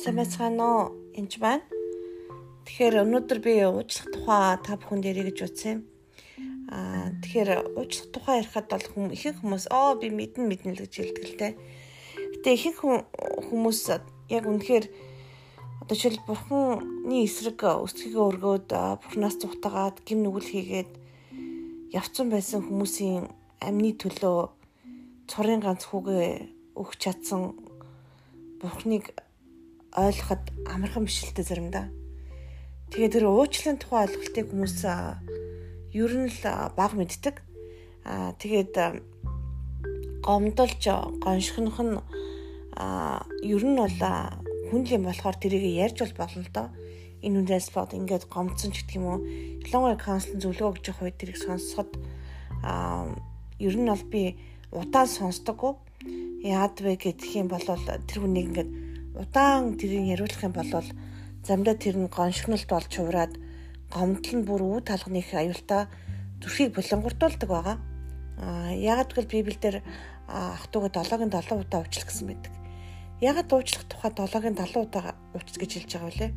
Сайн байцгаана уу? Энд байна. Тэгэхээр өнөөдөр би уучлах тухай та бүхэн дээр гэж утсан юм. Аа тэгэхээр уучлах тухай ярихад бол хүм ихэнх хүмүүс оо би мэднэ мэднэ л гэж хэлдэг л дээ. Гэтэ ихэнх хүмүүс яг үнэхээр одоо жишээл бурхны эсрэг өсгийгөө өргөөд бурхнаас зүхтагаад гим нүгэл хийгээд явцсан байсан хүмүүсийн амны төлөө цорын ганц хүүгээ өгч чадсан бурхныг ойлгоход амархан биш л дээ заримдаа. Тэгээд тэр уучлалын тухай ойлголтыг хүмүүс ер нь л баг мэддэг. Аа тэгээд гомдолж гоншихнох нь ер нь бол хүн юм болохоор тэрийг ярьж бол болно л доо. Энэ үндээс бод ингээд гомдсон ч гэх юм уу. Ялангуяа каунслын зөвлөгөө өгч явах үед тэрийг сонсоход ер нь бол би удаан сонсдоггүй. Яад вэ гэх юм бол тэр хүнийг ингээд удаан тэрийг яриулах юм бол замдаа тэр нь гоншигнолт болж хувраад гомдол нь бүр үе талхны их аюултай зүрхийг булангурдуулдаг байгаа. Аа ягаад гэвэл Библиэлд ах トゥ уга 7-гийн 7 удаа уучлах гэсэн байдаг. Ягаад уучлах тухай 7-гийн 70 удаа уучлах гэж хэлж байгаа вэ?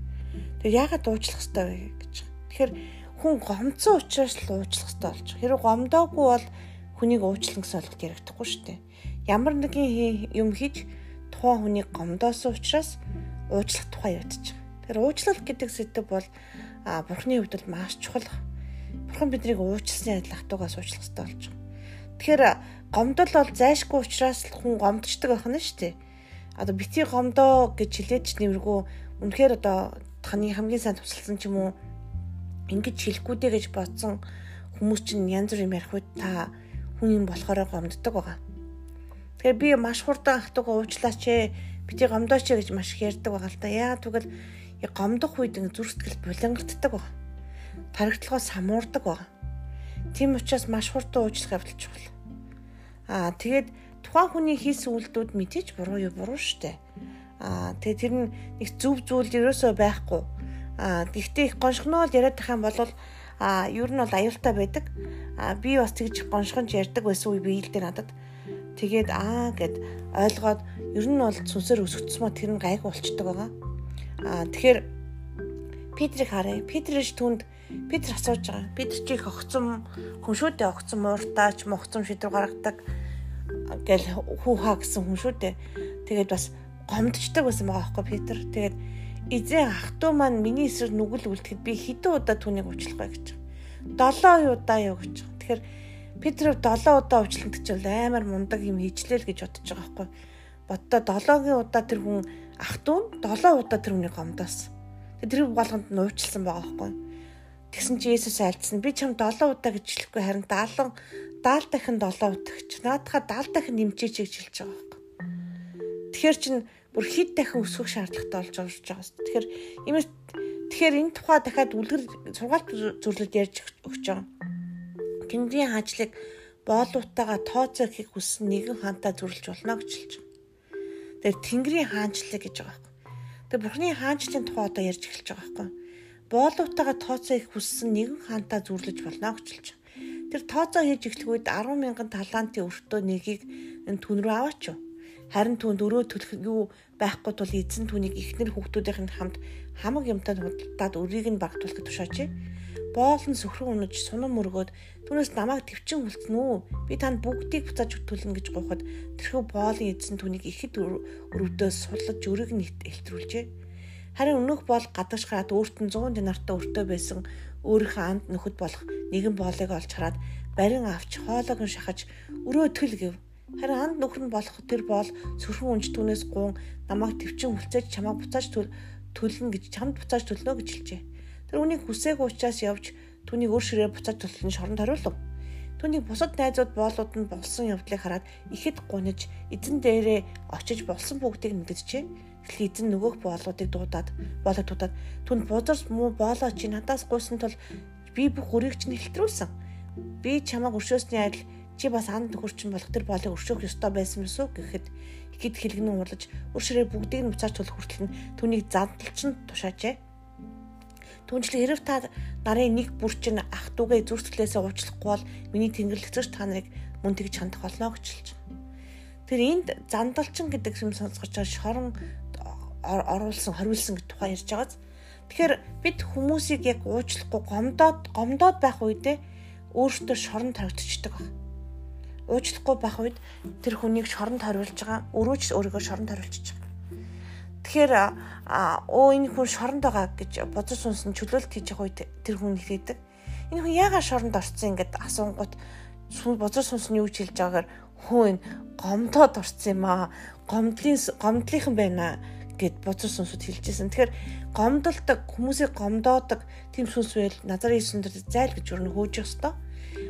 Тэр ягаад уучлах ёстой вэ гэж. Тэгэхээр хүн гомцсон учраас л уучлах ёстой болж. Хэрэв гомдоогүй бол хүнийг уучлах гэсэн ойлголт яригдахгүй шүү дээ. Ямар нэгэн юм хийж тухайн хүнийг гомдоосон учраас уучлах тухай ядчих. Тэгэхээр уучлал гэдэг сэдв бол бурхны хувьд бол маш чухал. Бурхан биднийг уучлсны адил хатуугаас уучлах хэрэгтэй болж байгаа. Тэгэхээр гомдол бол зайшгүй учраас л хүн гомдчдаг байх нь шүү дээ. Одоо бити гомдоо гэж хэлээд ч нэмэргүй үнэхээр одоо таны хамгийн сайн тусалсан ч юм уу ингэж хэлэхгүй дээ гэж бодсон хүмүүс чинь янз бүр юм ярих үед та хүн юм болохоор гомддог байгаа. Тэгэхээр би маш хурдан ахтугаа уучлаач ээ. Бити гомдооч гэж маш их ярьдаг байгаа л да. Яа тэгвэл гомдох үед ин зүрх сэтгэл булангарддаг байгаа. Таригдлагоо самуурдаг байгаа. Тийм учраас маш хурдан уучлах явдал чухал. Аа тэгээд тухайн хүний хийсэн үйлдэлүүд мэдээж буруу юу буруу штэ. Аа тэгээд тэр нэг зөв зүйл ерөөсөө байхгүй. Аа гэхдээ их гоншгоноо яриад тах юм бол а ер нь бол аюултай байдаг. А би бас тэгж гоншгонж ярьдаг байсан үе биелдэ надад. Тэгээд аа гэд ойлгоод ер нь бол сүнсээр өсөгдсөн мө тэр нь гайг болчдөг байгаа. Аа тэгэхээр Петрийг харъя. Петрэж түнд Петр асууж байгаа. Петр чи их огцом хүн шүү дээ. Огцом ууртаач, могцом шидрүү гаргадаг гэл хүү хаа гэсэн хүн шүү дээ. Тэгээд бас гомдчдаг байсан байгаа байхгүй Петр. Тэгээд эзэн ах トゥ маань миний эсрэг нүгэл үлдэхэд би хэдэн удаа түүнийг уучлах вэ гэж. 7 удаа юу гэж. Тэгэхээр Петров 7 удаа уучлахад ч бол амар мундаг юм хийчлээ л гэж бодож байгаа байхгүй. Боддоо 7-гийн удаа тэр хүн ах トゥ7 удаа тэр хүнийг гомдоосон. Тэр болгонд нь уучлсан байгаа байхгүй. Тэгсэн чи Есүс альцсан. Би чам 7 удаа гэж хэлэхгүй харин 70 70 дахин 7 удаа гэж. Наадхаа 70 дахин нэмчээч гэж хэлж байгаа байхгүй. Тэгэхээр чин бүр хэд дахин өсгөх шаардлагатай болж орж байгаа. Тэгэхээр иймээс тэгэхээр энэ тухай дахиад үлгэр сургаалт зөвлөд ярьж өгч байгаа. Тэндийн хаажлыг боолуутайгаа тооцоо хийх хүссэн нэгэн хаантаа зүрлж болно гэж хэлж байгаа. Тэгэхээр Тэнгэрийн хаанчлал гэж байгаа байхгүй. Тэгээ Бурхны хаанчлалын тухай одоо ярьж эхэлж байгаа байхгүй. Боолуутайгаа тооцоо хийх хүссэн нэгэн хаантаа зүрлэж болно гэж хэлж байгаа. Тэр тооцоо хийж эхлэх үед 10 мянган талантын өртөө нэгийг энэ түн рүү аваач юу. Харин түүнд өрөө төлөх юу байхгүй тул эзэн түүнийг ихнэр хүүхдүүдийн хамт хамаг юмтай худалдаад өрийг нь багтуулахыг тушаажээ боол нь сөхрөн унаж сунам мөргөөд түүнээс намайг төвчин үлдсэн үү? Би танд бүгдийг буцааж өгтүүлнэ гэж гуйхад тэрхүү боолын эзэн түүнийг ихэд өрөвдөөс суллаж өрийг нь элтрүүлжээ. Харин өнөөх боол гадагш гараад өөрт нь 100 динартай өртөө байсан өөрийнхөө анд нөхөд болох нэгэн боолыг олж хараад барин авч хоолойг нь шахаж өрөө төл гэв. Харин анд нөхөр нь болох тэр боол сөрхөн унж түүнээс гуун намайг төвчин үлцээж чамайг буцааж төлнө гэж чамд буцааж төлнө гэж хэлжээ. Тэр үнийг хүсээгүй учраас явж түүнийг өөр ширээ буцаад төлөх нь шоронд хариулв. Түүний бусад найзууд боолууд нь болсон явдлыг хараад ихэд гуниж эзэн дээрээ очиж болсон бүгдийг мэдгэжээ. Эхлээ эзэн нөгөөх боолуудыг дуудаад боолыг дуудаад түн бузарс муу боолоо чи надаас гуйсан тул би бүх өрийг чинь хэлтрүүлсэн. Би чамайг өршөөсний адил чи бас анд нөхөрчин болох тэр боолыг өршөөх ёстой байсан мэс үү гэхэд ихэд хэлгэн уулаж өршөрөө бүгдийг нь буцааж төлөх хүртэл нь түүнийг задалчин тушаажээ. Түүнчлэн хэрв та нарын нэг бүр чинь ах トゥ угээ зүрхтлээсээ уучлахгүй бол миний тэнгэрлэгчч та нарыг мөн тэгж хандах болно гэж хэлж байна. Тэр энд зандалчин гэдэг юм сонсгож байгаа шорон оруулсан, хориулсан гэх тухай ярьж байгааз. Тэгэхээр бид хүмүүсийг яг уучлахгүй гомдоод гомдоод байх үедээ өөртөө шоронд тавигдчихдаг байна. Уучлахгүй байх үед тэр хүнийг шоронд хариулж байгаа, өрөөж өөрийгөө шоронд хариулчихж байгаа. Тэгэхээр өө энэ хүн шоронд байгаа гэж бодож сунсан чөлөөлт хийж байгаа үед тэр хүн хэлээдэг. Энэ хүн яагаад шоронд орсон ингээд асуунгууд бодож сунсан юу хэлж байгаагаар хүн гомдоод орсон юм аа. Гомдлын гомдлынхан байна гэд бодож сонсод хэлжсэн. Тэгэхээр гомдолдог хүмүүсийг гомдоодог тийм сүнс байл Назарын Иесус дээр зайл гэж өрнө хөөж ёстой.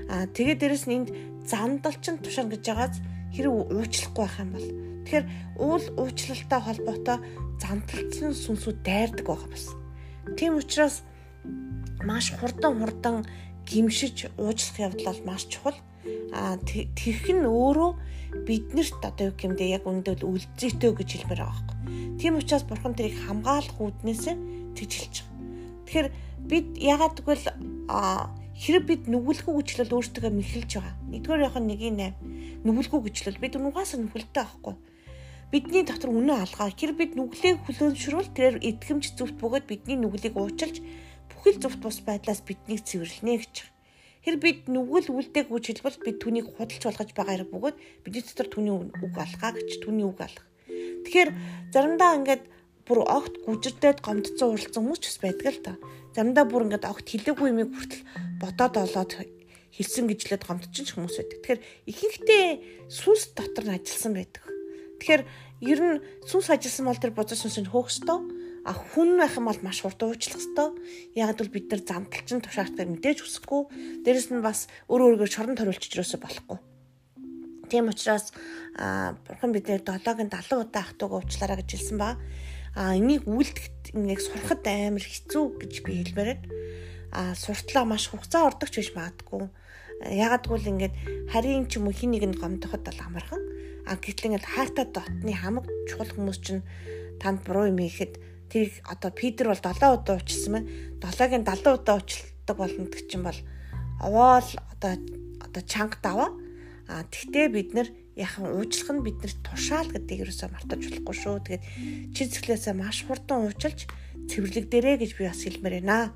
Аа тэгээд дээрэс нь энд зандалчин тушаан гэж байгааз хэрэг уучлахгүй байх юм бол тэгэхээр уул уучлалтай холбоотой зандалчин сүнсүүд дайрдаг байгаа бас. Тийм учраас маш хурдан хурдан гимшиж уучлах явдал маш чухал. А тэрх нь өөрөө биднэрт одоо юу гэмдэ яг үндэл үлзийтэй гэж хэлмээр байгаа байхгүй. Тийм учраас бурхан тэрийг хамгаалах үүднээс тэгж хэлж байгаа. Тэгэхээр бид ягаад гэвэл хэрэг бид нүгэлгүй гүчлэл өөртөө мэхэлж байгаа. Нэгдүгээр яг нэг юм 8. Нүгэлгүй гүчлэл бид нугаас нүгэлтэй байхгүй. Бидний дотор үнэ алгаа. Хэрэг бид нүглийг хүлээншрүүл тэрээр итгэмж зүвт бөгөөд бидний нүглийг уучилж бүхэл зүвт бус байдлаас биднийг цэвэрлэнэ гэж. Тэр бид нүгэл үлдээг үж хэлбэл бид түүнийг худалч болгож байгаа хэрэг бөгөөд бидний дотор түүний үг алгаа гэж түүний үг алга. Тэгэхээр заримдаа ингээд бүр огт гүжирдээд гомдцсон уралцсан хүмүүс ч бас байдаг л та. Заримдаа бүр ингээд огт хэлээгүй юмыг хүртэл бодоод олоод хэлсэн гэжлээд гомдчихж хүмүүс байдаг. Тэгэхээр ихэнхдээ сүнс дотор нь ажилласан байдаг. Тэгэхээр ер нь сүнс ажилласан бол тэр бодож сүнсэнд хөөх ёстой А хүн байх юм бол маш хурдан уучлах ёстой. Яг л бид нар замталчин тушаалтыг мэдээж хүсэхгүй. Дээрэс нь бас өөр өөргөө шорон ториулчих юусоо болохгүй. Тийм учраас бурхан бидээр 7-гийн 70 удаа ах トゥ уг уучлаарай гэж хэлсэн ба. А энийг үлдэхэд энийг сурахад амар хэцүү гэж би хэлмээр байна. А суртлаа маш хугацаа ордогч биш магадгүй. Ягаад гэвэл ингээд харийн ч юм уу хин нэгэнд гомдоход бол амархан. А гэтэл ингээд хайртай дотны хамаг чухал хүмүүс чинь танд буруу юм ихэд тэрийг одоо Питер бол 7 удаа уучлсан байна. 7-гийн 70 удаа уучлалдаг болно гэх чинь бол овоол одоо одоо чанга даваа. А тэгтээ бид нар яхан уучлах нь биднэрт тушаал гэдгийг юусаа мартаж болохгүй шүү. Тэгээд чи зэглээсээ маш хурдан уучлж цэвэрлэг дээрэ гэж би бас хэлмээр байна.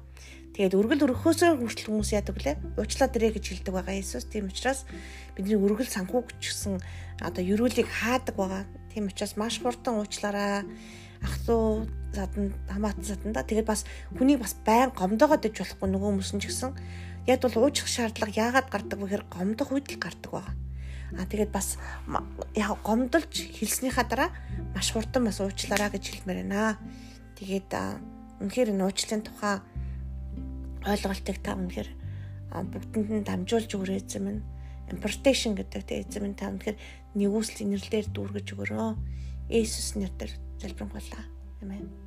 Тэгээд өргөл өрхөөсөө хүртэл хүмүүс яадаг лээ. Уучлаа дээрэ гэж хэлдэг байгаа Иесус. Тийм учраас бидний өргөл санхүү гэсэн одоо ерөөлийг хаадаг байгаа. Тийм учраас маш хурдан уучлаарай ах トゥ задан хамаатан заданда тэгээд бас хүнийг бас байн гомдоогоод иж болохгүй нөгөө хүмүүс нь ч гэсэн яг бол уучих шаардлага яагаад гардаг вэ гэхээр гомдох үед л гардаг байгаа. А тэгээд бас яг гомдолж хэлснийхаа дараа маш хурдан бас уучлаарай гэж хэлмээр байна. Тэгээд үнэхээр энэ уучлалын тухай ойлголтыг та үнэхээр бүгдэнд нь дамжуулж өгөрөө эзэм нь importation гэдэг тэ эзэм нь та үнэхээр нэгүсэл инэрлэлээр дүүргэж өгөрөө. Есүс нэрээр залбирanгуйлаа. Амен.